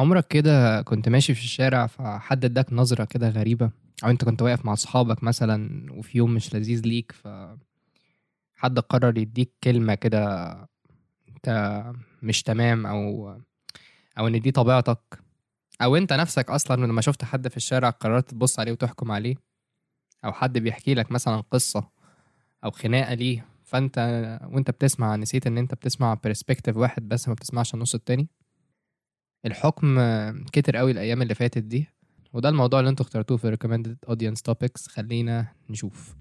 عمرك كده كنت ماشي في الشارع فحد اداك نظرة كده غريبة؟ أو أنت كنت واقف مع أصحابك مثلا وفي يوم مش لذيذ ليك ف حد قرر يديك كلمة كده أنت مش تمام أو أو إن دي طبيعتك؟ أو أنت نفسك أصلا لما شفت حد في الشارع قررت تبص عليه وتحكم عليه؟ أو حد بيحكي لك مثلا قصة أو خناقة ليه؟ فأنت وأنت بتسمع نسيت إن أنت بتسمع برسبكتيف واحد بس ما بتسمعش النص التاني؟ الحكم كتر قوي الأيام اللي فاتت دي وده الموضوع اللي أنتوا اخترتوه في recommended audience topics. خلينا نشوف.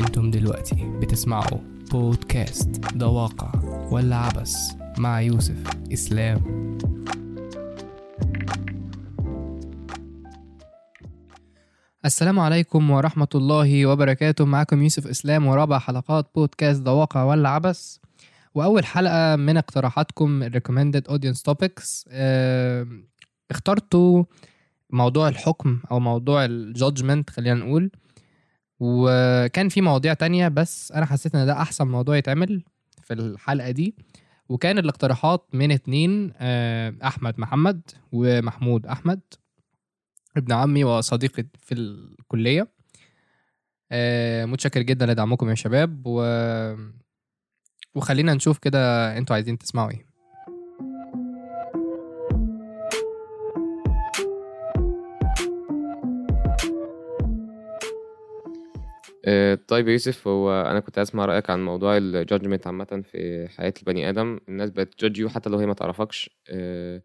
أنتم دلوقتي بتسمعوا بودكاست ده واقع ولا عبس مع يوسف إسلام. السلام عليكم ورحمة الله وبركاته. معكم يوسف إسلام ورابع حلقات بودكاست ده واقع ولا عبس وأول حلقة من اقتراحاتكم audience topics آه، اخترتوا موضوع الحكم أو موضوع الجادجمنت خلينا نقول. وكان في مواضيع تانية بس أنا حسيت إن ده أحسن موضوع يتعمل في الحلقة دي. وكان الاقتراحات من اتنين أحمد محمد ومحمود أحمد ابن عمي وصديقي في الكلية. متشكر جدا لدعمكم يا شباب و وخلينا نشوف كده أنتوا عايزين تسمعوا إيه. آه، طيب يوسف هو أنا كنت أسمع رأيك عن موضوع ال judgement عامة في حياة البني آدم. الناس بت judge you حتى لو هي ما تعرفكش. آه،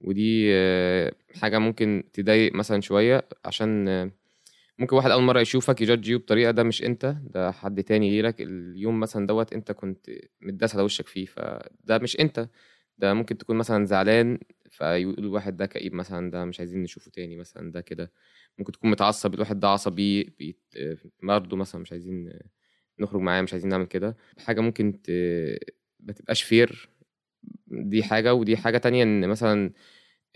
ودي آه، حاجة ممكن تضايق مثلا شوية عشان ممكن واحد أول مرة يشوفك ي judge you بطريقة ده مش أنت ده حد تاني غيرك اليوم مثلا دوت أنت كنت متداس على وشك فيه فده مش أنت. ده ممكن تكون مثلا زعلان فيقول الواحد ده كئيب مثلا ده مش عايزين نشوفه تاني مثلا ده كده. ممكن تكون متعصب الواحد ده عصبي. برضه مثلا مش عايزين نخرج معاه مش عايزين نعمل كده. حاجة ممكن ت... ما تبقاش fair دي حاجة ودي حاجة تانية إن مثلا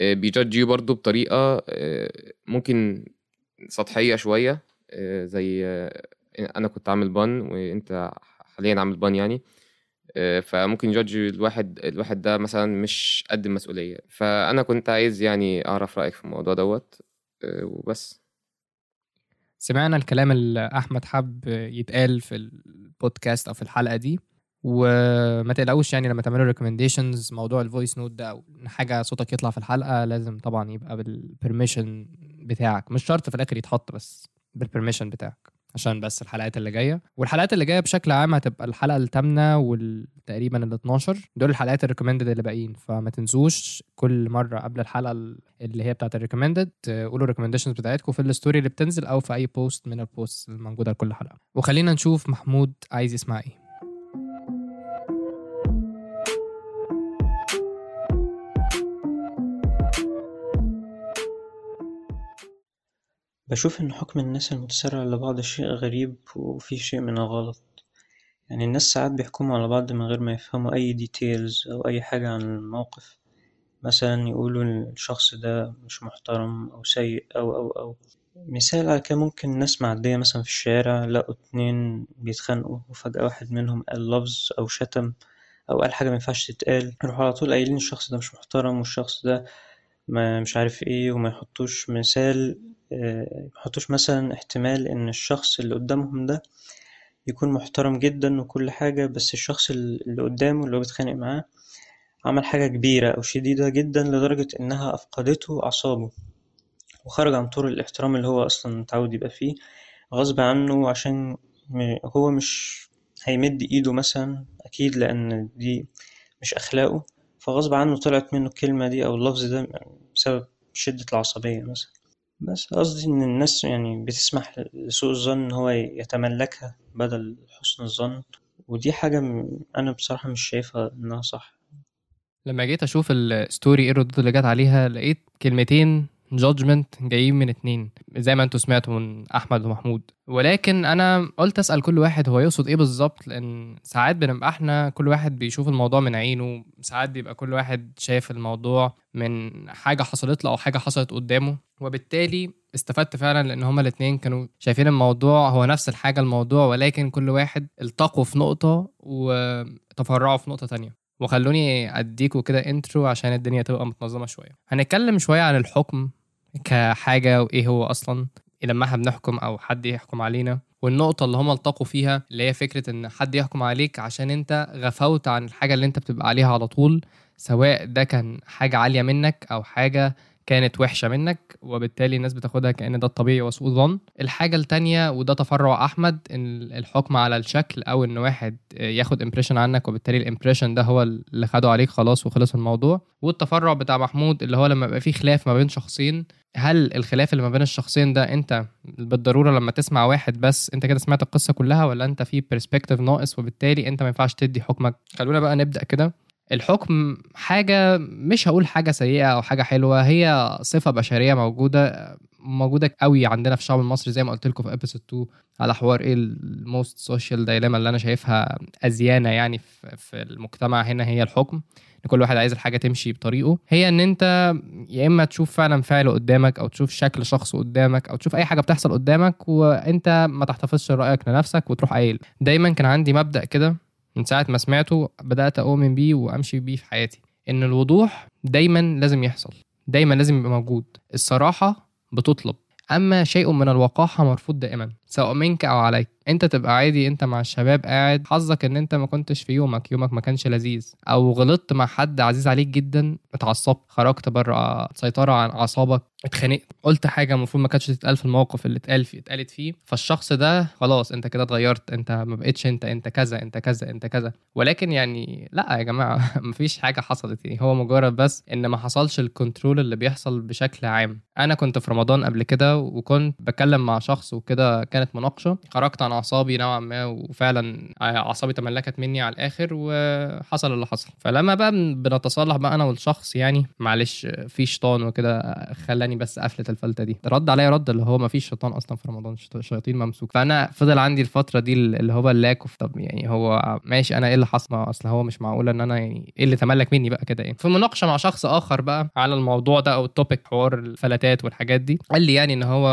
بي judge you برضه بطريقة آه، ممكن سطحية شوية آه، زي آه، أنا كنت عامل bun وأنت حاليا عامل bun يعني آه، فممكن ي judge الواحد الواحد ده مثلا مش قد المسؤولية. فأنا كنت عايز يعني أعرف رأيك في الموضوع دوت وبس. سمعنا الكلام اللي أحمد حب يتقال في البودكاست أو في الحلقة دي وما تقلقوش يعني لما تعملوا recommendations موضوع ال voice note ده أو حاجة صوتك يطلع في الحلقة لازم طبعا يبقى بال permission بتاعك مش شرط في الآخر يتحط بس بال permission بتاعك عشان بس الحلقات اللي جاية. والحلقات اللي جاية بشكل عام هتبقى الحلقة الثامنه والتقريبا ال 12 دول الحلقات ال recommended اللي باقيين فما تنسوش كل مرة قبل الحلقة اللي هي بتاعت ال recommended تقولوا ال recommendations بتاعتكم في ال story اللي بتنزل أو في أي post من ال post الموجودة لكل حلقة. وخلينا نشوف محمود عايز يسمع إيه. بشوف إن حكم الناس المتسرع لبعض شيء غريب وفيه شيء من الغلط. يعني الناس ساعات بيحكموا على بعض من غير ما يفهموا أي ديتيلز أو أي حاجة عن الموقف. مثلا يقولوا الشخص ده مش محترم أو سيء أو أو أو. مثال على كده ممكن ناس معدية مثلا في الشارع لقوا اتنين بيتخانقوا وفجأة واحد منهم قال لفظ أو شتم أو قال حاجة مينفعش تتقال. يروحوا على طول قايلين الشخص ده مش محترم والشخص ده ما مش عارف إيه وما يحطوش مثال آه، يحطوش مثلا احتمال إن الشخص اللي قدامهم ده يكون محترم جدا وكل حاجة بس الشخص اللي قدامه اللي هو بيتخانق معاه عمل حاجة كبيرة أو شديدة جدا لدرجة إنها أفقدته أعصابه وخرج عن طور الاحترام اللي هو أصلا متعود يبقى فيه غصب عنه عشان هو مش هيمد إيده مثلا أكيد لأن دي مش أخلاقه فغصب عنه طلعت منه الكلمة دي أو اللفظ ده بسبب شدة العصبية مثلا. بس قصدي إن الناس يعني بتسمح لسوء الظن إن هو يتملكها بدل حسن الظن. ودي حاجة أنا بصراحة مش شايفها إنها صح. لما جيت أشوف ال story إيه الردود اللي جت عليها لقيت كلمتين judgement جايين من اتنين زي ما أنتوا سمعتوا من أحمد ومحمود. ولكن أنا قلت أسأل كل واحد هو يقصد إيه بالظبط لأن ساعات بنبقى إحنا كل واحد بيشوف الموضوع من عينه ساعات بيبقى كل واحد شايف الموضوع من حاجة حصلت له أو حاجة حصلت قدامه. وبالتالي استفدت فعلا لأن هما الاتنين كانوا شايفين الموضوع هو نفس الحاجة الموضوع ولكن كل واحد التقوا في نقطة وتفرعوا في نقطة تانية. وخلوني أديكوا كده intro عشان الدنيا تبقى متنظمة شوية. هنتكلم شوية عن الحكم كحاجة وإيه هو أصلا؟ لما إحنا بنحكم أو حد يحكم علينا. والنقطة اللي هم التقوا فيها اللي هي فكرة إن حد يحكم عليك عشان أنت غفوت عن الحاجة اللي أنت بتبقى عليها على طول سواء ده كان حاجة عالية منك أو حاجة كانت وحشة منك وبالتالي الناس بتاخدها كأن ده الطبيعي وسوء ظن. الحاجة التانية وده تفرع أحمد إن الحكم على الشكل أو إن واحد ياخد impression عنك وبالتالي ال impression ده هو اللي خده عليك خلاص وخلص الموضوع. والتفرع بتاع محمود اللي هو لما يبقى فيه خلاف ما بين شخصين هل الخلاف اللي ما بين الشخصين ده أنت بالضرورة لما تسمع واحد بس أنت كده سمعت القصة كلها ولا أنت في perspective ناقص وبالتالي أنت ما ينفعش تدي حكمك؟ خلونا بقى نبدأ كده. الحكم حاجة مش هقول حاجة سيئة أو حاجة حلوة هي صفة بشرية موجودة موجودة قوي عندنا في الشعب المصري زي ما قلت لكم في episode 2 على حوار إيه ال most social dilemma اللي أنا شايفها أزيانة يعني في, المجتمع هنا هي الحكم. إن كل واحد عايز الحاجة تمشي بطريقه. هي إن أنت يا إما تشوف فعلا فعل قدامك أو تشوف شكل شخص قدامك أو تشوف أي حاجة بتحصل قدامك وأنت ما تحتفظش رأيك لنفسك وتروح قايل. دايما كان عندي مبدأ كده من ساعة ما سمعته بدأت أؤمن بيه وأمشي بيه في حياتي. إن الوضوح دايما لازم يحصل دايما لازم يبقى موجود. الصراحة بتطلب أما شيء من الوقاحة مرفوض دائما. سواء منك أو عليك. أنت تبقى عادي أنت مع الشباب قاعد. حظك إن أنت ما كنتش في يومك يومك ما كانش لذيذ. أو غلطت مع حد عزيز عليك جدا اتعصبت خرجت بره سيطرة عن أعصابك اتخانقت قلت حاجة المفروض ما كانتش تتقال في الموقف اللي اتقال فيه اتقالت فيه. فالشخص ده خلاص أنت كده اتغيرت. أنت ما بقتش أنت أنت كذا أنت كذا أنت كذا. ولكن يعني لا يا جماعة مفيش حاجة حصلت. يعني هو مجرد بس إن ما حصلش ال control اللي بيحصل بشكل عام. أنا كنت في رمضان قبل كده وكنت بكلم مع شخص وكده كانت مناقشة. خرجت عن أعصابي نوعا ما وفعلا أعصابي تملكت مني على الآخر وحصل اللي حصل. فلما بقى بنتصالح بقى أنا والشخص يعني معلش في شيطان وكده خلاني بس قفلت الفلتة دي. رد عليا رد اللي هو ما فيش شيطان أصلا في رمضان شياطين ممسوك. فأنا فضل عندي الفترة دي اللي هو ال lack of طب يعني هو ماشي أنا إيه اللي حصل؟ أصل هو مش معقول إن أنا يعني إيه اللي تملك مني بقى كده يعني. في مناقشة مع شخص آخر بقى على الموضوع ده أو ال topic حوار الفلاتات والحاجات دي قال لي يعني إن هو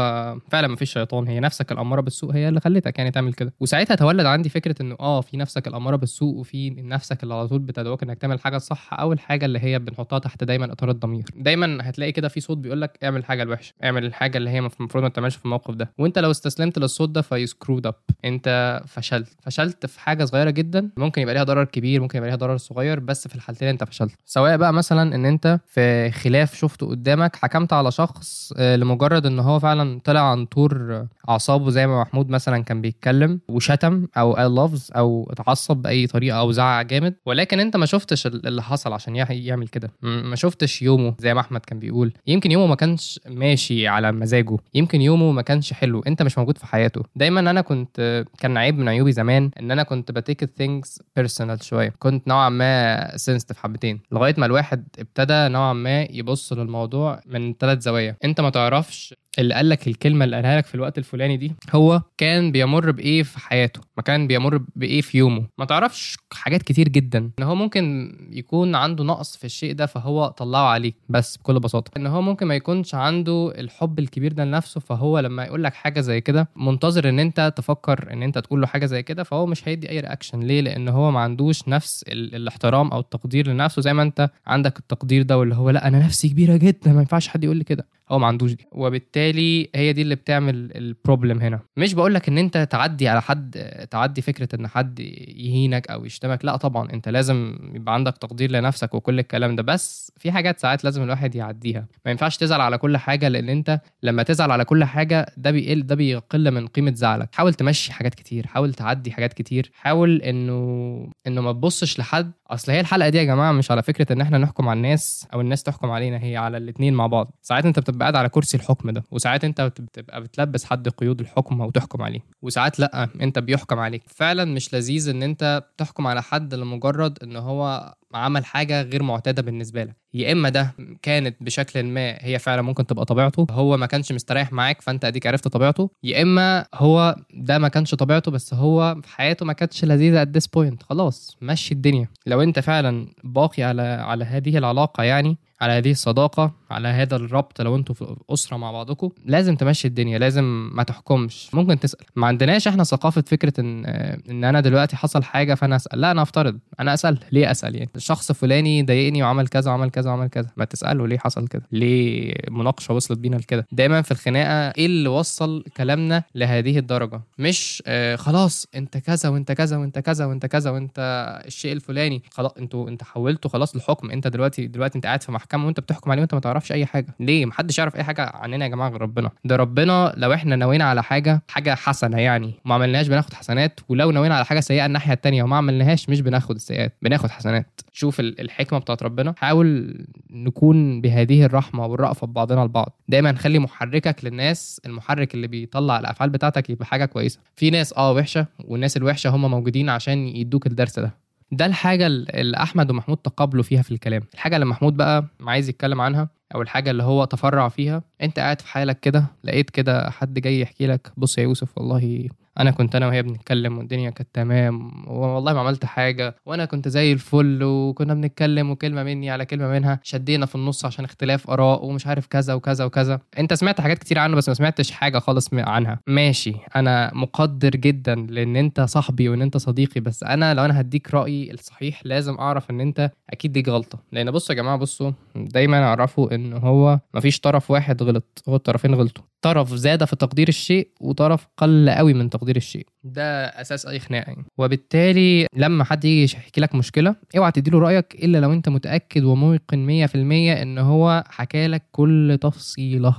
فعلا ما فيش شيطان هي نفسك الاماره بالسوء هي اللي خلتك يعني تعمل كده. وساعتها تولد عندي فكرة إنه آه في نفسك الأمارة بالسوء وفي نفسك اللي على طول بتدعوك إنك تعمل حاجة صح. أو الحاجة اللي هي بنحطها تحت دايما إطار الضمير. دايما هتلاقي كده في صوت بيقول لك اعمل الحاجة الوحشة اعمل الحاجة اللي هي المفروض ما تعملش في الموقف ده. وأنت لو استسلمت للصوت ده ف you screwed up أنت فشلت. فشلت في حاجة صغيرة جدا. ممكن يبقى ليها ضرر كبير ممكن يبقى ليها ضرر صغير بس في الحالتين أنت فشلت. سواء بقى مثلا إن أنت في خلاف شفته قدامك حكمت على شخص لمجرد إن هو فعلا طلع عن طور أعصابه زي ما محمود مثلا كان بيتكلم وشتم أو قال لفظ أو اتعصب بأي طريقة أو زعق جامد. ولكن أنت ما شفتش اللي حصل عشان يعمل كده. ما شفتش يومه زي ما أحمد كان بيقول. يمكن يومه ما كانش ماشي على مزاجه. يمكن يومه ما كانش حلو. أنت مش موجود في حياته. دايما أنا كنت كان عيب من عيوبي زمان إن أنا كنت ب take things personal شوية. كنت نوعا ما sensitive حبتين. لغاية ما الواحد ابتدى نوعا ما يبص للموضوع من ثلاث زوايا. أنت ما تعرفش اللي قال لك الكلمة اللي قالها لك في الوقت الفلاني دي هو كان بيمر بإيه في حياته؟ ما كان بيمر بإيه في يومه؟ ما تعرفش حاجات كتير جدا. إن هو ممكن يكون عنده نقص في الشيء ده فهو طلعه عليك. بس بكل بساطة إن هو ممكن ما يكونش عنده الحب الكبير ده لنفسه فهو لما يقول لك حاجة زي كده منتظر إن أنت تفكر إن أنت تقول له حاجة زي كده فهو مش هيدي أي reaction ليه؟ لأن هو ما عندوش نفس ال- الاحترام أو التقدير لنفسه زي ما أنت عندك التقدير ده واللي هو لأ أنا نفسي كبيرة جدا ما ينفعش حد يقول لي كده. هو ما عندوش دي. وبالتالي هي دي اللي بتعمل ال problem هنا. مش بقول لك إن أنت تعدي على حد تعدي فكرة إن حد يهينك أو يشتمك. لا طبعا أنت لازم يبقى عندك تقدير لنفسك وكل الكلام ده. بس في حاجات ساعات لازم الواحد يعديها. ما ينفعش تزعل على كل حاجة لأن أنت لما تزعل على كل حاجة ده بيقل ده بيقل من قيمة زعلك. حاول تمشي حاجات كتير حاول تعدي حاجات كتير. حاول إنه إنه ما تبصش لحد. أصل هي الحلقة دي يا جماعة مش على فكرة إن إحنا نحكم على الناس أو الناس تحكم علينا هي على الاثنين مع بعض. ساعات أنت بتبقى قاعد على كرسي الحكم ده. وساعات انت بتبقى بتلبس حد قيود الحكم أو تحكم عليه. وساعات لأ انت بيحكم عليك. فعلا مش لذيذ إن انت تحكم على حد لمجرد إن هو عمل حاجة غير معتادة بالنسبة لك. يا إما ده كانت بشكل ما هي فعلا ممكن تبقى طبيعته هو ما كانش مستريح معاك فأنت أديك عرفت طبيعته يا إما هو ده ما كانش طبيعته بس هو في حياته ما كانتش لذيذة this point. خلاص مشي الدنيا. لو أنت فعلا باقي على على هذه العلاقة يعني على هذه الصداقة على هذا الربط لو أنتوا في أسرة مع بعضكم لازم تمشي الدنيا لازم ما تحكمش. ممكن تسأل. ما عندناش إحنا ثقافة فكرة إن إن أنا دلوقتي حصل حاجة فأنا أسأل. لا أنا أفترض. أنا أسأل. ليه أسأل يعني؟ الشخص فلاني ضايقني وعمل كذا وعمل كذا وعمل كذا. ما تسأله ليه حصل كده؟ ليه مناقشة وصلت بينا لكده؟ دايما في الخناقة إيه اللي وصل كلامنا لهذه الدرجة؟ مش آه خلاص أنت كذا وأنت كذا وأنت كذا وأنت كذا وأنت الشيء الفلاني. خلاص أنتوا أنت حولته خلاص لحكم. أنت دلوقتي دلوقتي أنت قاعد في محكمة وأنت بتحكم عليه وأنت ما تعرفش أي حاجة. ليه؟ محدش يعرف أي حاجة عننا يا جماعة غير ربنا. ده ربنا لو إحنا نوينا على حاجة حاجة حسنة يعني. وما عملناهاش بناخد حسنات ولو نوينا على حاجة سيئة الناحية التانية وما عملناهاش مش بناخد السيئات بناخد حسنات. شوف ال- الحكمة بتاعت ربنا حاول نكون بهذه الرحمة والرأفة ببعضنا البعض دايما خلي محركك للناس المحرك اللي بيطلع الأفعال بتاعتك يبقى حاجة كويسة. في ناس آه وحشة والناس الوحشة هم موجودين عشان يدوك الدرس ده. ده الحاجة اللي أحمد ومحمود تقابلوا فيها في الكلام. الحاجة اللي محمود بقى عايز يتكلم عنها أو الحاجة اللي هو تفرع فيها أنت قاعد في حالك كده لقيت كده حد جاي يحكي لك بص يا يوسف والله أنا كنت أنا وهي بنتكلم والدنيا كانت تمام والله ما عملت حاجة وأنا كنت زي الفل وكنا بنتكلم وكلمة مني على كلمة منها شدينا في النص عشان اختلاف آراء ومش عارف كذا وكذا وكذا. أنت سمعت حاجات كتير عنه بس ما سمعتش حاجة خالص عنها. ماشي. أنا مقدر جدا لأن أنت صاحبي وإن أنت صديقي بس أنا لو أنا هديك رأيي الصحيح لازم أعرف إن أنت أكيد دي غلطة. لأن بصوا يا جماعة بصوا دايما اعرفوا إن هو مفيش طرف واحد غلط هو الطرفين غلطوا. طرف زاد في تقدير الشيء وطرف قل قوي من تقدير الشيء ده أساس أي خناقة يعني. وبالتالي لما حد يجي يحكي لك مشكلة اوعى تديله رأيك إلا لو أنت متأكد وموقن 100% إن هو حكى لك كل تفصيلة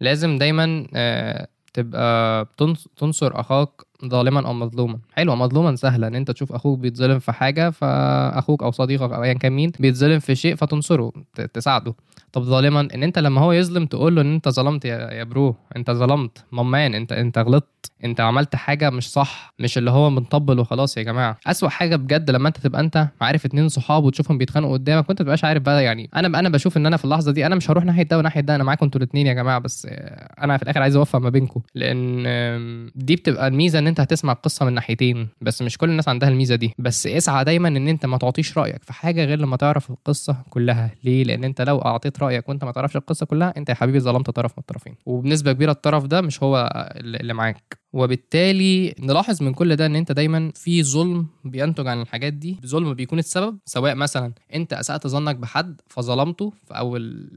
لازم دايما آه، تبقى تنصر أخاك ظالما أو مظلوما. حلو مظلوما سهلة إن أنت تشوف أخوك بيتظلم في حاجة فأخوك أو صديقك أو ايا كان مين بيتظلم في شيء فتنصره تساعده. طب ظالما إن أنت لما هو يظلم تقول له إن أنت ظلمت يا, يا برو أنت ظلمت ممان أنت أنت غلطت أنت عملت حاجة مش صح مش اللي هو بنطبل وخلاص يا جماعة. أسوأ حاجة بجد لما أنت تبقى أنت عارف اتنين صحاب وتشوفهم بيتخانقوا قدامك وأنت تبقاش عارف بقى يعني. أنا أنا بشوف إن أنا في اللحظة دي أنا مش هروح ناحية ده وناحية ده أنا معاكم أنتوا الاثنين يا جماعة بس أنا في الآخر عايز أوفق ما بينكم. لأن دي بتبقى الميزة إن انت هتسمع القصة من ناحيتين بس مش كل الناس عندها الميزة دي. بس اسعى دايما إن أنت ما تعطيش رأيك في حاجة غير لما تعرف القصة كلها. ليه؟ لأن أنت لو أعطيت رأيك وأنت ما تعرفش القصة كلها أنت يا حبيبي ظلمت طرف من الطرفين. وبنسبة كبيرة الطرف ده مش هو اللي معاك. وبالتالي نلاحظ من كل ده إن أنت دايما في ظلم بينتج عن الحاجات دي. ظلم بيكون السبب سواء مثلا أنت أسأت ظنك بحد فظلمته في أول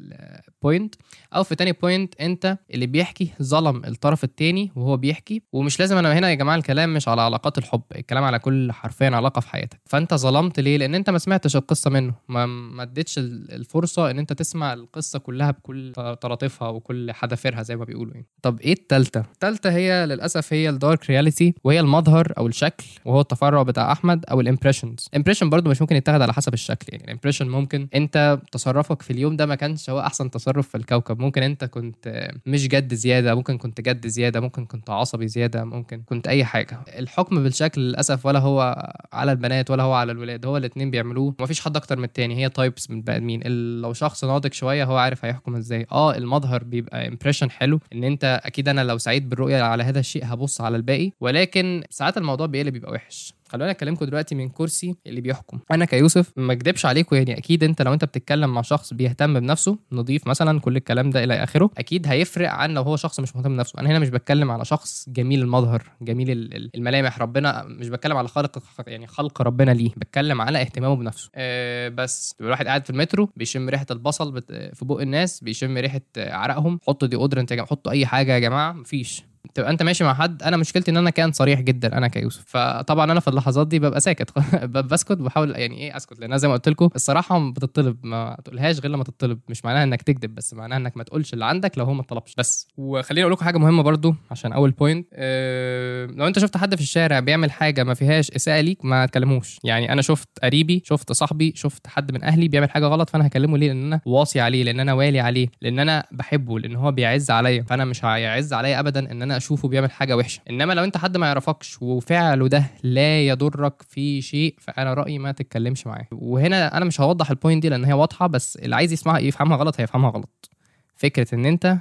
point أو في تاني point أنت اللي بيحكي ظلم الطرف التاني وهو بيحكي. ومش لازم أنا هنا يا جماعة الكلام مش على علاقات الحب الكلام على كل حرفيا علاقة في حياتك. فأنت ظلمت ليه؟ لأن أنت ما سمعتش القصة منه. ما ما اديتش ال- الفرصة إن أنت تسمع القصة كلها بكل طراطيفها وكل حذافيرها زي ما بيقولوا يعني. طب إيه التالتة؟ التالتة هي للأسف هي ال dark reality وهي المظهر أو الشكل وهو التفرع بتاع أحمد أو ال impressions impression برضو مش ممكن يتاخد على حسب الشكل يعني. ال impression ممكن أنت تصرفك في اليوم ده ما كانش هو أحسن تصرف في الكوكب. ممكن أنت كنت مش جد زيادة ممكن كنت جد زيادة ممكن كنت عصبي زيادة ممكن كنت أي حاجة. الحكم بالشكل للأسف ولا هو على البنات ولا هو على الولاد هو الاثنين بيعملوه. ومفيش حد أكتر من التاني. هي types من البني آدمين. لو شخص ناضج شوية هو عارف هيحكم إزاي. آه المظهر بيبقى impression حلو إن أنت أكيد أنا لو سعيد بالرؤية على هذا الشيء هبص على الباقي ولكن ساعات الموضوع بيقلب بيبقى وحش. خلوني اكلمكم دلوقتي من كرسي اللي بيحكم. أنا كيوسف ما أكدبش عليكم يعني أكيد أنت لو أنت بتتكلم مع شخص بيهتم بنفسه نضيف مثلا كل الكلام ده إلى آخره أكيد هيفرق عن لو هو شخص مش مهتم بنفسه. أنا هنا مش بتكلم على شخص جميل المظهر جميل ال- ال- الملامح ربنا مش بتكلم على خلق يعني خلق ربنا ليه بتكلم على اهتمامه بنفسه. أه بس الواحد قاعد في المترو بيشم ريحة البصل. في بق الناس بيشم ريحة عرقهم حطوا deodorant يا جماعة حطوا أي حاجة يا جماعة مفيش. تبقى انت ماشي مع حد أنا مشكلتي ان أنا كان صريح جدا أنا كيوسف. فطبعا أنا في اللحظات دي ببقى ساكت بسكت بحاول يعني إيه اسكت لأن زي ما قلت لكم الصراحة بتطلب ما تقولهاش غير لما تطلب مش معناها إنك تكذب بس معناها إنك ما تقولش اللي عندك لو هو ما طلبش. بس وخليني أقول لكم حاجة مهمة برضو عشان أول point آه لو أنت شفت حد في الشارع بيعمل حاجة ما فيهاش إساءة ليك ما تكلموش. يعني أنا شفت قريبي شفت صاحبي شفت حد من أهلي بيعمل حاجة غلط فأنا هكلمه ليه؟ لأن أنا واصي عليه لأن أنا والي عليه لأن أنا بحبه لأن هو بيعز عليا. فأنا مش هيعز عليا ابدا إن أنا أشوفه بيعمل حاجة وحشة. إنما لو أنت حد ما يعرفكش وفعله ده لا يضرك في شيء فأنا رأيي ما تتكلمش معاه. وهنا أنا مش هوضح ال point دي لأن هي واضحة بس اللي عايز يسمعها يفهمها غلط هيفهمها غلط. فكرة إن أنت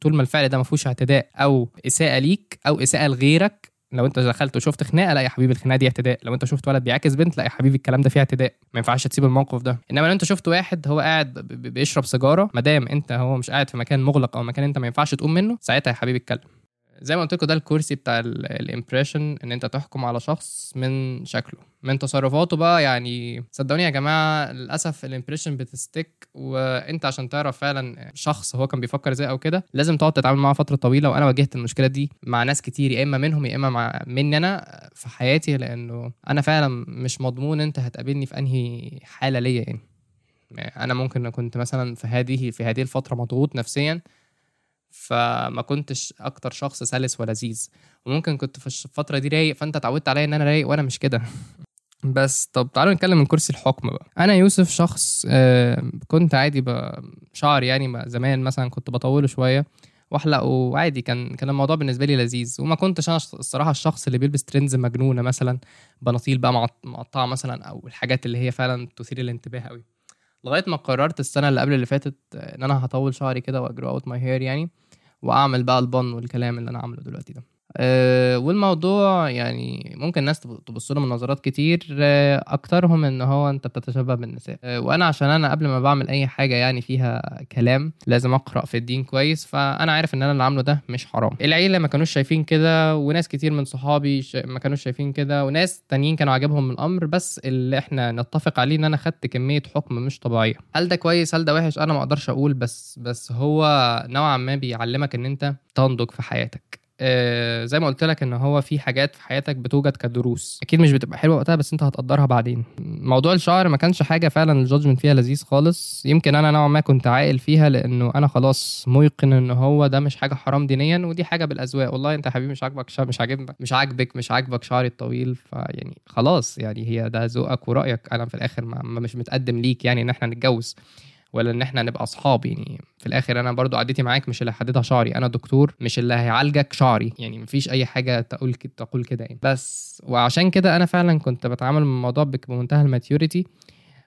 طول ما الفعل ده ما فيهوش اعتداء أو إساءة ليك أو إساءة لغيرك لو أنت دخلت وشفت خناقة لا يا حبيبي الخناقة دي اعتداء. لو أنت شفت ولد بيعاكس بنت لا يا حبيبي الكلام ده فيه اعتداء. ما ينفعش تسيب الموقف ده. إنما لو أنت شفت واحد هو قاعد بيشرب سيجارة ما دام أنت هو مش قاعد في مكان مغلق أو مكان أنت ما ينفعش تقوم منه ساعتها يا حبيبي اتكلم. زي ما قلت لكم ده الكرسي بتاع ال impression إن أنت تحكم على شخص من شكله من تصرفاته بقى. يعني صدقوني يا جماعة للأسف ال impression بت stick وأنت عشان تعرف فعلا شخص هو كان بيفكر إزاي أو كده لازم تقعد تتعامل معاه فترة طويلة. وأنا واجهت المشكلة دي مع ناس كتير يا إما منهم يا إما مع مني أنا في حياتي. لأنه أنا فعلا مش مضمون أنت هتقابلني في أنهي حالة ليا يعني. أنا ممكن كنت مثلا في هذه في هذه الفترة مضغوط نفسيا فما كنتش أكتر شخص سلس ولذيذ وممكن كنت في الفترة دي رايق فأنت اتعودت عليا إن أنا رايق وأنا مش كده. بس طب تعالوا نتكلم من كرسي الحكم بقى. أنا يوسف شخص آه، كنت عادي بشعر يعني زمان مثلا كنت بطوله شوية وأحلقه عادي كان كان الموضوع بالنسبة لي لذيذ. وما كنتش أنا الصراحة الشخص اللي بيلبس ترندز مجنونة مثلا بناطيل بقى مقطعة مثلا أو الحاجات اللي هي فعلا تثير الانتباه قوي لغاية ما قررت السنة اللي قبل اللي فاتت إن أنا هطول شعري كده و grow out my hair يعني وأعمل بقى ال bun والكلام اللي أنا عامله دلوقتي ده. والموضوع يعني ممكن الناس تبص له من نظرات كتير أه أكترهم إن هو أنت بتتشبه بالنساء. أه وأنا عشان أنا قبل ما بعمل أي حاجة يعني فيها كلام لازم أقرأ في الدين كويس فأنا عارف إن أنا اللي عامله ده مش حرام. العيلة ما كانوش شايفين كده وناس كتير من صحابي ما كانوش شايفين كده وناس تانيين كانوا عاجبهم الأمر بس اللي إحنا نتفق عليه إن أنا خدت كمية حكم مش طبيعية. هل ده كويس؟ هل ده وحش؟ أنا ما أقدرش أقول بس بس هو نوعا ما بيعلمك إن أنت تنضج في حياتك. آه زي ما قلت لك إن هو في حاجات في حياتك بتوجد كدروس. أكيد مش بتبقى حلوة وقتها بس أنت هتقدرها بعدين. موضوع الشعر ما كانش حاجة فعلا الجادجمنت فيها لذيذ خالص. يمكن أنا نوعا ما كنت عاقل فيها لأنه أنا خلاص موقن إن هو ده مش حاجة حرام دينيا ودي حاجة بالأذواق. والله أنت يا حبيبي مش عاجبك شعر مش عاجبك مش عاجبك مش عاجبك شعري الطويل. فيعني خلاص يعني هي ده ذوقك ورأيك. أنا في الآخر ما مش متقدم ليك يعني إن إحنا نتجوز. ولا إن إحنا نبقى أصحاب؟ يعني في الآخر أنا برضو قعدتي معاك مش اللي هحددها شعري أنا دكتور مش اللي هيعالجك شعري. يعني مفيش أي حاجة تقول تقول كده يعني. بس وعشان كده أنا فعلا كنت بتعامل مع الموضوع بمنتهى الماتيوريتي.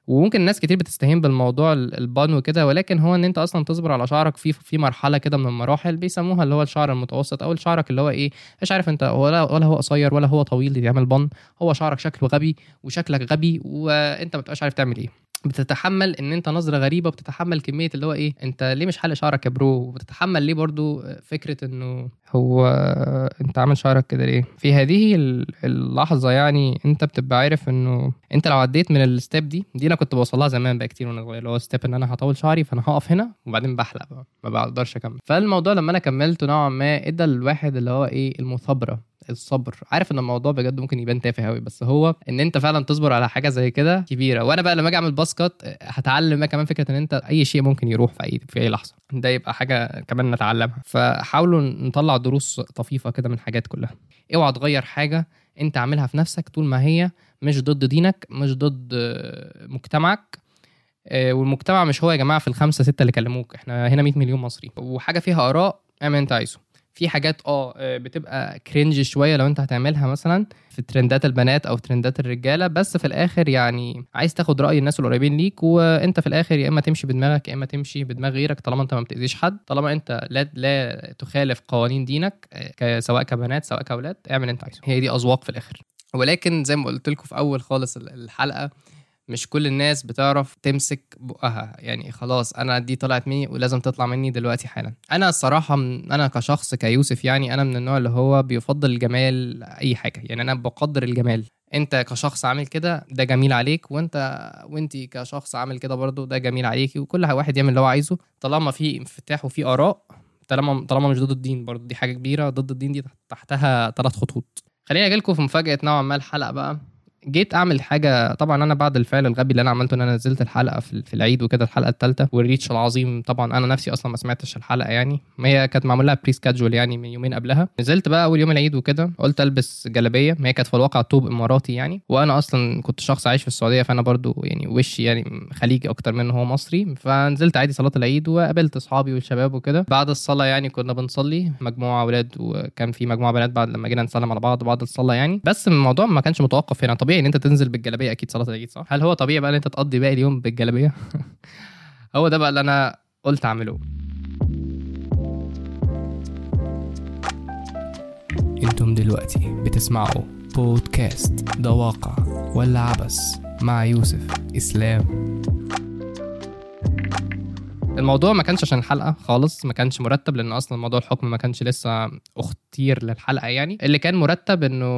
وممكن ناس كتير بتستهين بالموضوع البان وكده ولكن هو إن أنت أصلا تصبر على شعرك في في مرحلة كده من المراحل بيسموها اللي هو الشعر المتوسط أو الشعرك اللي هو إيه مش عارف أنت ولا ولا هو قصير ولا هو طويل اللي يعمل بان هو شعرك شكله غبي وشكلك غبي وأنت ما عارف تعمل إيه. بتتحمل إن أنت نظرة غريبة بتتحمل كمية اللي هو إيه أنت ليه مش حل شعرك يا bro؟ وبتتحمل ليه برضو فكرة إنه هو انت عامل شعرك كده ليه؟ في هذه اللحظة يعني انت بتبقى عارف انه انت لو عديت من ال step دي دي أنا كنت بوصلها زمان بقى كتير وأنا صغير اللي هو step ان أنا هطول شعري فانا هقف هنا وبعدين بحلق بقى ما بقدرش اكمل. فالموضوع لما أنا كملته نوعا ما ادى الواحد اللي هو إيه المثابرة الصبر. عارف ان الموضوع بجد ممكن يبان تافه قوي بس هو ان انت فعلا تصبر على حاجة زي كده كبيرة. وأنا بقى لما أجي اعمل باسكت هتعلم كمان فكرة ان انت اي شيء ممكن يروح في اي في اي لحظة. ده يبقى حاجة كمان نتعلمها. فحاولوا نطلع دروس طفيفة كده من حاجات كلها. اوعى تغير حاجة انت عاملها في نفسك طول ما هي مش ضد دينك مش ضد مجتمعك. والمجتمع مش هو يا جماعة في الخمسة ستة اللي كلموك. إحنا هنا 100 مليون مصري. وحاجة فيها آراء اعمل انت عايزه. في حاجات آه بتبقى cringe شوية لو انت هتعملها مثلا في ترندات البنات أو ترندات الرجالة بس في الآخر يعني عايز تاخد رأي الناس القريبين ليك وانت في الآخر يا إما تمشي بدماغك يا إما تمشي بدماغ غيرك طالما انت ما بتأذيش حد. طالما انت لا لا تخالف قوانين دينك سواء كبنات سواء كأولاد اعمل انت عايزه. هي دي أذواق في الآخر. ولكن زي ما قلت لكم في أول خالص الحلقة مش كل الناس بتعرف تمسك بقها. يعني خلاص أنا دي طلعت مني ولازم تطلع مني دلوقتي حالا. أنا الصراحة أنا كشخص كيوسف يعني أنا من النوع اللي هو بيفضل الجمال أي حاجة. يعني أنا بقدر الجمال. أنت كشخص عامل كده ده جميل عليك. وأنت وأنت كشخص عامل كده برضو ده جميل عليكي وكل واحد يعمل اللي هو عايزه. طالما في انفتاح وفي آراء طالما طالما مش ضد الدين برضو. دي حاجة كبيرة. ضد الدين دي تحتها ثلاث خطوط. خليني أجي لكم في مفاجأة نوعا ما الحلقة بقى. جيت أعمل حاجة طبعا أنا بعد الفعل الغبي اللي أنا عملته إن أنا نزلت الحلقة في العيد وكده الحلقة الثالثه وال reach العظيم طبعا أنا نفسي أصلا ما سمعتش الحلقة يعني. ما هي كانت معمول لها pre-schedule يعني من يومين قبلها. نزلت بقى أول يوم العيد وكده قلت ألبس جلابية. ما هي كانت في الواقع ثوب إماراتي يعني. وأنا أصلا كنت شخص عايش في السعودية فأنا برضو يعني وشي يعني خليجي أكتر منه هو مصري. فنزلت عادي صلاة العيد وقابلت أصحابي والشباب وكده. بعد الصلاة يعني كنا بنصلي مجموعة أولاد وكان في مجموعة بنات بعد لما جينا نسلم على بعض بعد الصلاة يعني. بس الموضوع ما كانش متوقف هنا. طبيعي إن أنت تنزل بالجلابية. أكيد صلاة العيد صح؟ هل هو طبيعي بقى إن أنت تقضي باقي اليوم بالجلابية؟ هو ده بقى اللي أنا قلت أعمله. أنتم دلوقتي بتسمعوا بودكاست ده واقع ولا عبس مع يوسف إسلام. الموضوع ما كانش عشان الحلقة خالص ما كانش مرتب لأن أصلا موضوع الحكم ما كانش لسه اختير للحلقة يعني. اللي كان مرتب إنه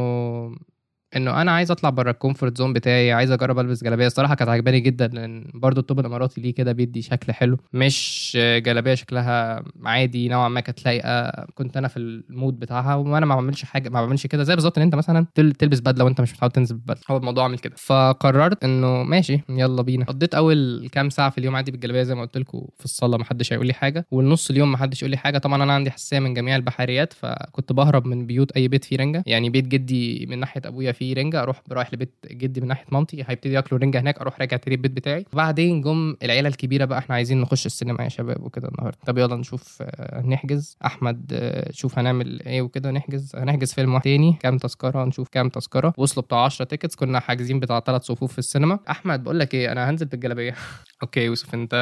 انه أنا عايز اطلع بره ال comfort zone بتاعي عايز اجرب البس جلابية. الصراحة كانت عجباني جدا لأن برضو التوب الاماراتي ليه كده بيدي شكل حلو. مش جلابية شكلها عادي نوعا ما كانت لايقة. كنت أنا في ال mood بتاعها وأنا ما بعملش حاجة ما بعملش كده. زي بالظبط إن أنت مثلا تل- تلبس بدلة وأنت مش متعود تنزل ببدله هو الموضوع عامل كده. فقررت إنه ماشي يلا بينا. قضيت أول كام ساعة في اليوم عادي بالجلابية زي ما قلت لكم في الصلاة. ما حدش هيقول لي حاجة. والنص اليوم ما حدش يقول لي حاجة. طبعا أنا عندي حساسية من جميع البحريات فكنت بهرب من بيوت أي بيت فيه رنجة. يعني بيت جدي من ناحية أبويا فيه رنجة أروح رايح لبيت جدي من ناحية مامتي هيبتدي ياكلوا رنجة هناك أروح راجع تاني البيت بتاعي. وبعدين جم العيلة الكبيرة بقى إحنا عايزين نخش السينما يا شباب وكده النهارده. طب يلا نشوف آه، نحجز. أحمد آه، شوف هنعمل إيه وكده نحجز هنحجز فيلم واحد تاني كام تذكرة؟ نشوف كام تذكرة. وصلوا بتاع 10 tickets كنا حاجزين بتاع ثلاث صفوف في السينما. أحمد بقول لك إيه أنا هنزل بالجلابية. okay يوسف أنت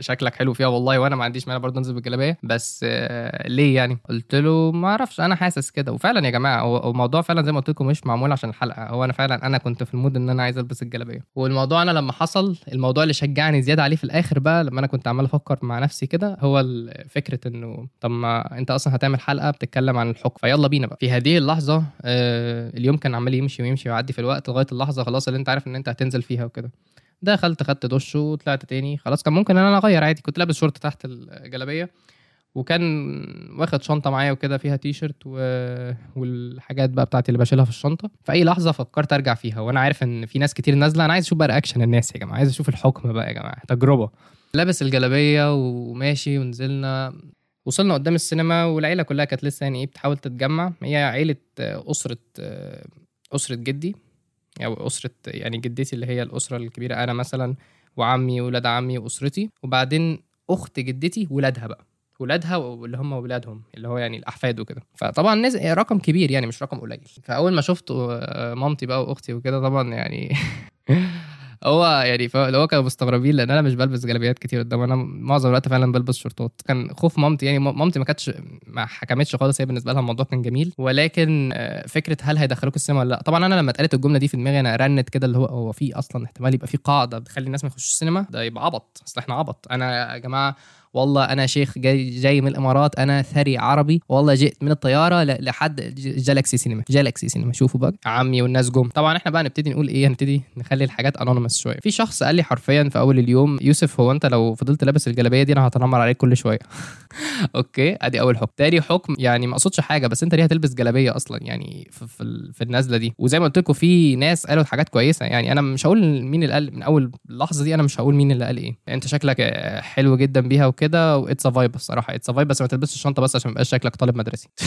شكلك حلو فيها والله وأنا ما عنديش مانع برضه انزل بالجلابية. بس آه، ليه يعني؟ قلت له ما أعرفش أنا حاسس كده. وفعلا يا جماعة هو الموضوع فعلا زي ما قلت لكم مش معمول عشان الحلقة. هو أنا فعلا أنا كنت في ال mood إن أنا عايز ألبس الجلابية. والموضوع أنا لما حصل الموضوع اللي شجعني زيادة عليه في الآخر بقى لما أنا كنت عمال أفكر مع نفسي كده هو فكرة إنه طب ما أنت أصلا هتعمل حلقة بتتكلم عن الحكم. فيلا بينا بقى. في هذه اللحظة آه، اليوم كان عمال يمشي ويمشي ويعدي في الوقت لغاية اللحظة خلاص اللي أنت عارف إن أنت هتنزل فيها وكده. دخلت خدت دش وطلعت تاني. خلاص كان ممكن إن أنا أغير عادي. كنت لابس شورت تحت الجلابية. وكان واخد شنطة معايا وكده فيها تي شيرت و... والحاجات بقى بتاعتي اللي بشيلها في الشنطة. في أي لحظة فكرت أرجع فيها وأنا عارف إن في ناس كتير نازلة. أنا عايز أشوف بقى reaction الناس يا جماعة. عايز أشوف الحكم بقى يا جماعة. تجربة. لابس الجلابية وماشي ونزلنا. وصلنا قدام السينما والعيلة كلها كانت لسه يعني إيه بتحاول تتجمع. هي عيلة أسرة أسرة جدي. أو أسرة يعني جدتي اللي هي الأسرة الكبيرة أنا مثلا وعمي وولاد عمي وأسرتي وبعدين أخت جدتي ولادها بقى ولادها واللي هم ولادهم اللي هو يعني الأحفاد وكده. فطبعا ناس رقم كبير يعني مش رقم قليل. فأول ما شفت آه، مامتي بقى وأختي وكده طبعا يعني هو يعني ف- اللي هو كانوا مستغربين لأن أنا مش بلبس جلابيات كتير قدام أنا معظم الوقت فعلا بلبس شورتات. كان خوف مامتي يعني مامتي ما كانتش ما حكمتش خالص هي بالنسبة لها الموضوع كان جميل. ولكن آه، فكرة هل هيدخلوك السينما ولا لأ؟ طبعا أنا لما اتقالت الجملة دي في دماغي أنا رنت كده اللي هو هو في أصلا احتمال يبقى في قاعدة بتخلي الناس ما يخشوش السينما؟ ده يبقى عبط أصل إحنا عبط. أنا يا جماعة والله أنا شيخ جاي جاي من الإمارات أنا ثري عربي. والله جئت من الطيارة لحد ج- Galaxy Cinema. Galaxy Cinema. شوفوا بقى. عمي والناس جم. طبعا إحنا بقى نبتدي نقول إيه؟ هنبتدي نخلي الحاجات anonymous شوية. في شخص قال لي حرفيا في أول اليوم يوسف هو أنت لو فضلت لابس الجلابية دي أنا هتنمر عليك كل شوية. okay أدي أول حكم. تاني حكم يعني ما أقصدش حاجة بس أنت ليه هتلبس جلابية أصلا؟ يعني في, في, في النازلة دي. وزي ما قلت لكم في ناس قالوا حاجات كويسة. يعني أنا مش هقول مين اللي قال من أول اللحظه دي أنا مش هقول مين اللي قال إيه. أنت شكلك حلو جدا بيها وكده و it's a vibe الصراحة it's a vibe بس ما تلبسش الشنطه بس عشان ما يبقاش شكلك طالب مدرسي.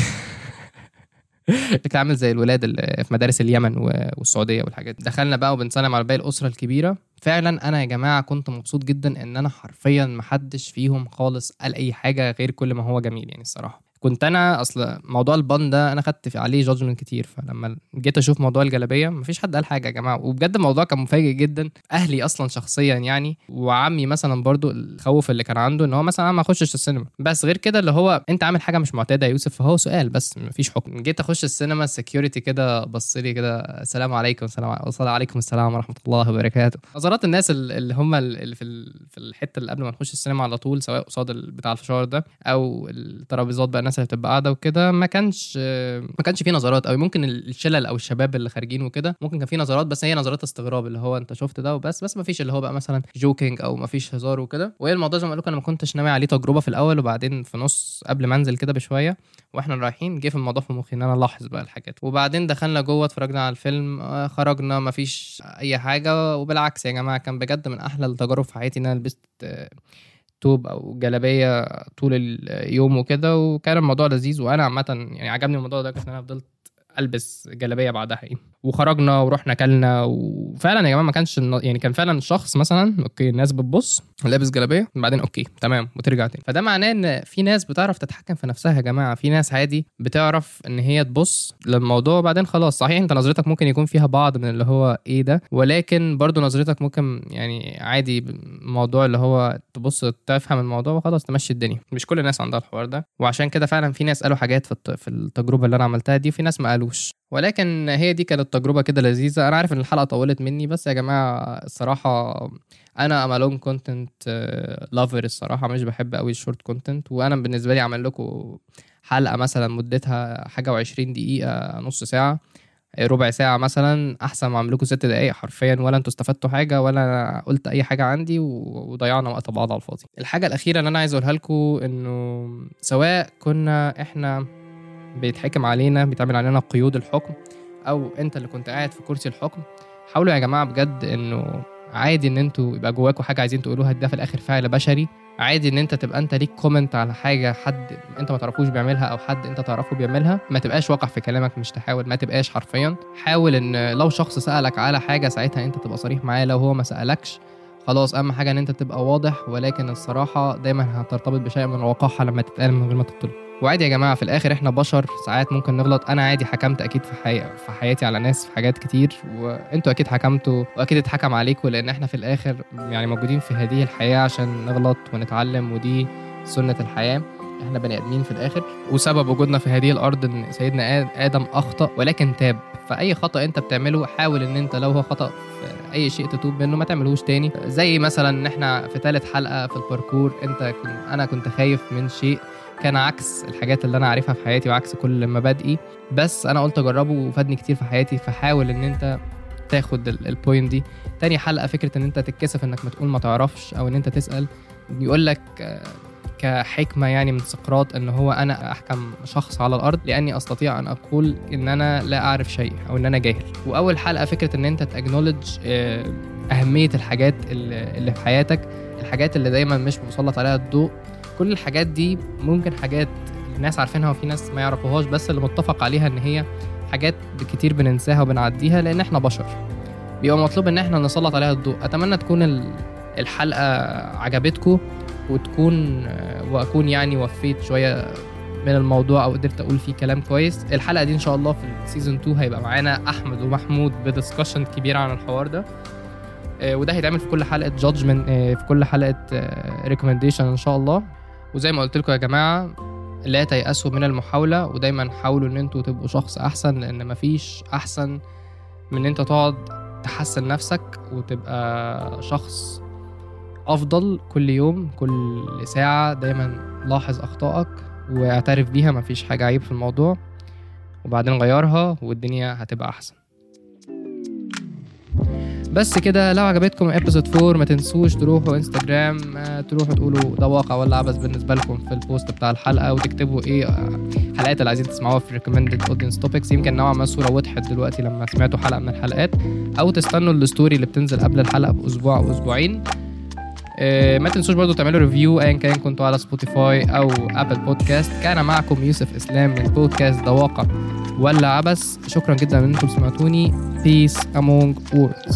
شكلك عامل زي الولاد اللي في مدارس اليمن والسعودية والحاجات دي. دخلنا بقى وبنسلم على باقي الأسرة الكبيرة. فعلا أنا يا جماعة كنت مبسوط جدا إن أنا حرفيا محدش فيهم خالص قال أي حاجة غير كل ما هو جميل يعني الصراحة. كنت أنا أصل موضوع ال bun ده أنا خدت عليه judgment كتير فلما جيت أشوف موضوع الجلابية مفيش حد قال حاجة يا جماعة وبجد الموضوع كان مفاجئ جدا أهلي أصلا شخصيا يعني وعمي مثلا برضو الخوف اللي كان عنده إن هو مثلا ما أخشش السينما. بس غير كده اللي هو أنت عامل حاجة مش معتادة يا يوسف فهو سؤال بس مفيش حكم. جيت أخش السينما ال security كده بص لي كده السلام عليكم السلام عليكم السلام ورحمة الله وبركاته. نظرات الناس ال- اللي هم ال- اللي في في الحتة اللي قبل ما نخش السينما على طول سواء قصاد بتاع الفشار ده أو الترابيزات بقى الناس اللي بتبقى قاعدة وكده ما كانش ما كانش في نظرات أو ممكن الشلل أو الشباب اللي خارجين وكده ممكن كان في نظرات بس هي نظرات استغراب اللي هو أنت شفت ده وبس بس ما فيش اللي هو بقى مثلا joking أو ما فيش هزار وكده. وهي الموضوع زي ما قلت أنا ما كنتش ناوي عليه تجربة في الأول وبعدين في نص قبل ما أنزل كده بشوية وإحنا رايحين جه في الموضوع في مخي إن أنا ألاحظ بقى الحاجات. وبعدين دخلنا جوه اتفرجنا على الفيلم آه، خرجنا ما فيش أي حاجة وبالعكس يا جماعة كان بجد من أحلى التجارب في حياتي إن أنا لبست توب أو جلابية طول اليوم وكده وكان الموضوع لذيذ وأنا عامة يعني عجبني الموضوع ده ان أنا فضلت ألبس جلابية بعدها يعني وخرجنا ورحنا كلنا وفعلا يا جماعة ما كانش يعني كان فعلا شخص مثلا okay الناس بتبص لابس جلابية بعدين okay تمام وترجع تاني. فده معناه إن في ناس بتعرف تتحكم في نفسها يا جماعة. في ناس عادي بتعرف إن هي تبص للموضوع وبعدين خلاص صحيح أنت نظرتك ممكن يكون فيها بعض من اللي هو إيه ده ولكن برضو نظرتك ممكن يعني عادي الموضوع اللي هو تبص تفهم الموضوع وخلاص تمشي الدنيا. مش كل الناس عندها الحوار ده. وعشان كده فعلا في ناس قالوا حاجات في التجربة اللي أنا عملتها دي وفي ناس ما تعملوش ولكن هي دي كانت تجربة كده لذيذة. أنا عارف إن الحلقة طولت مني بس يا جماعة الصراحة أنا I'm long content lover الصراحة. مش بحب قوي ال short content وأنا بالنسبة لي أعمل لكم حلقة مثلا مدتها حاجة و20 دقيقة نص ساعة ربع ساعة مثلا أحسن ما أعمل لكم ست دقايق حرفيا. ولا أنتوا استفدتوا حاجة ولا أنا قلت أي حاجة عندي وضيعنا وقت بعض على الفاضي. الحاجة الأخيرة اللي أنا عايز أقولها لكم إنه سواء كنا إحنا بيتحكم علينا بيتعمل علينا قيود الحكم أو أنت اللي كنت قاعد في كرسي الحكم. حاولوا يا جماعة بجد إنه عادي إن أنتوا يبقى جواكوا حاجة عايزين تقولوها ده في الآخر فعل بشري. عادي إن أنت تبقى أنت ليك كومنت على حاجة حد أنت ما تعرفوش بيعملها أو حد أنت تعرفه بيعملها. ما تبقاش واقع في كلامك مش تحاول ما تبقاش حرفيا. حاول إن لو شخص سألك على حاجة ساعتها أنت تبقى صريح معاه لو هو ما سألكش خلاص أهم حاجة إن أنت تبقى واضح. ولكن الصراحة دايما هترتبط بشيء من الوقاحة لما تتقال من غير ما تطلب. وعادي يا جماعة في الآخر إحنا بشر ساعات ممكن نغلط. أنا عادي حكمت أكيد في حي... في حياتي على ناس في حاجات كتير وأنتوا أكيد حكمتوا وأكيد اتحكم عليكم لأن إحنا في الآخر يعني موجودين في هذه الحياة عشان نغلط ونتعلم ودي سنة الحياة. إحنا بني آدمين في الآخر. وسبب وجودنا في هذه الأرض إن سيدنا آدم أخطأ ولكن تاب. فأي خطأ أنت بتعمله حاول إن أنت لو هو خطأ في أي شيء تتوب منه ما تعملوش تاني. زي مثلا إن إحنا في ثالث حلقة في الباركور أنت كنت أنا كنت خايف من شيء كان عكس الحاجات اللي أنا عارفها في حياتي وعكس كل مبادئي. بس أنا قلت أجربه وفادني كتير في حياتي فحاول إن أنت تاخد ال point دي. تاني حلقة فكرة إن أنت تتكسف إنك ما تقول ما تعرفش أو إن أنت تسأل بيقول لك آه، كحكمة يعني من سقراط إن هو أنا أحكم شخص على الأرض لأني أستطيع أن أقول إن أنا لا أعرف شيء أو إن أنا جاهل. وأول حلقة فكرة إن أنت ت acknowledge أهمية الحاجات اللي في حياتك الحاجات اللي دايما مش مسلط عليها الضوء كل الحاجات دي ممكن حاجات الناس عارفينها وفي ناس ما يعرفوهاش بس اللي متفق عليها إن هي حاجات كتير بننساها وبنعديها لأن إحنا بشر. بيبقى مطلوب إن إحنا نسلط عليها الضوء. أتمنى تكون ال- الحلقة عجبتكم وتكون وأكون يعني وفيت شوية من الموضوع أو قدرت أقول فيه كلام كويس. الحلقة دي إن شاء الله في ال season 2 هيبقى معانا أحمد ومحمود ب discussion كبير عن الحوار ده. آه، وده هيتعمل في كل حلقة judgment في كل حلقة recommendation إن شاء الله. وزي ما قلت لكم يا جماعة لا تيأسوا من المحاولة ودايما حاولوا إن أنتوا تبقوا شخص أحسن لأن مفيش أحسن من إن أنت تقعد تحسن نفسك وتبقى شخص أفضل كل يوم كل ساعة. دايما لاحظ أخطائك واعترف بيها مفيش حاجة عيب في الموضوع. وبعدين غيرها والدنيا هتبقى أحسن. بس كده لو عجبتكم episode 4 ما تنسوش تروحوا انستجرام آه، تروحوا تقولوا ده واقع ولا عبث بالنسبة لكم في ال post بتاع الحلقة وتكتبوا إيه آه، الحلقات اللي عايزين تسمعوها في recommended audience topics. يمكن نوعا ما الصورة وضحت دلوقتي لما سمعتوا حلقة من الحلقات. أو تستنوا ال story اللي بتنزل قبل الحلقة بأسبوع أو أسبوعين. آه، ما تنسوش برضو تعملوا review ايا كان كنتوا على Spotify أو Apple Podcast كان معكم يوسف إسلام من بودكاست ده واقع. ولا عبث شكرا جدا ان أنتم سمعتوني. Peace among worlds.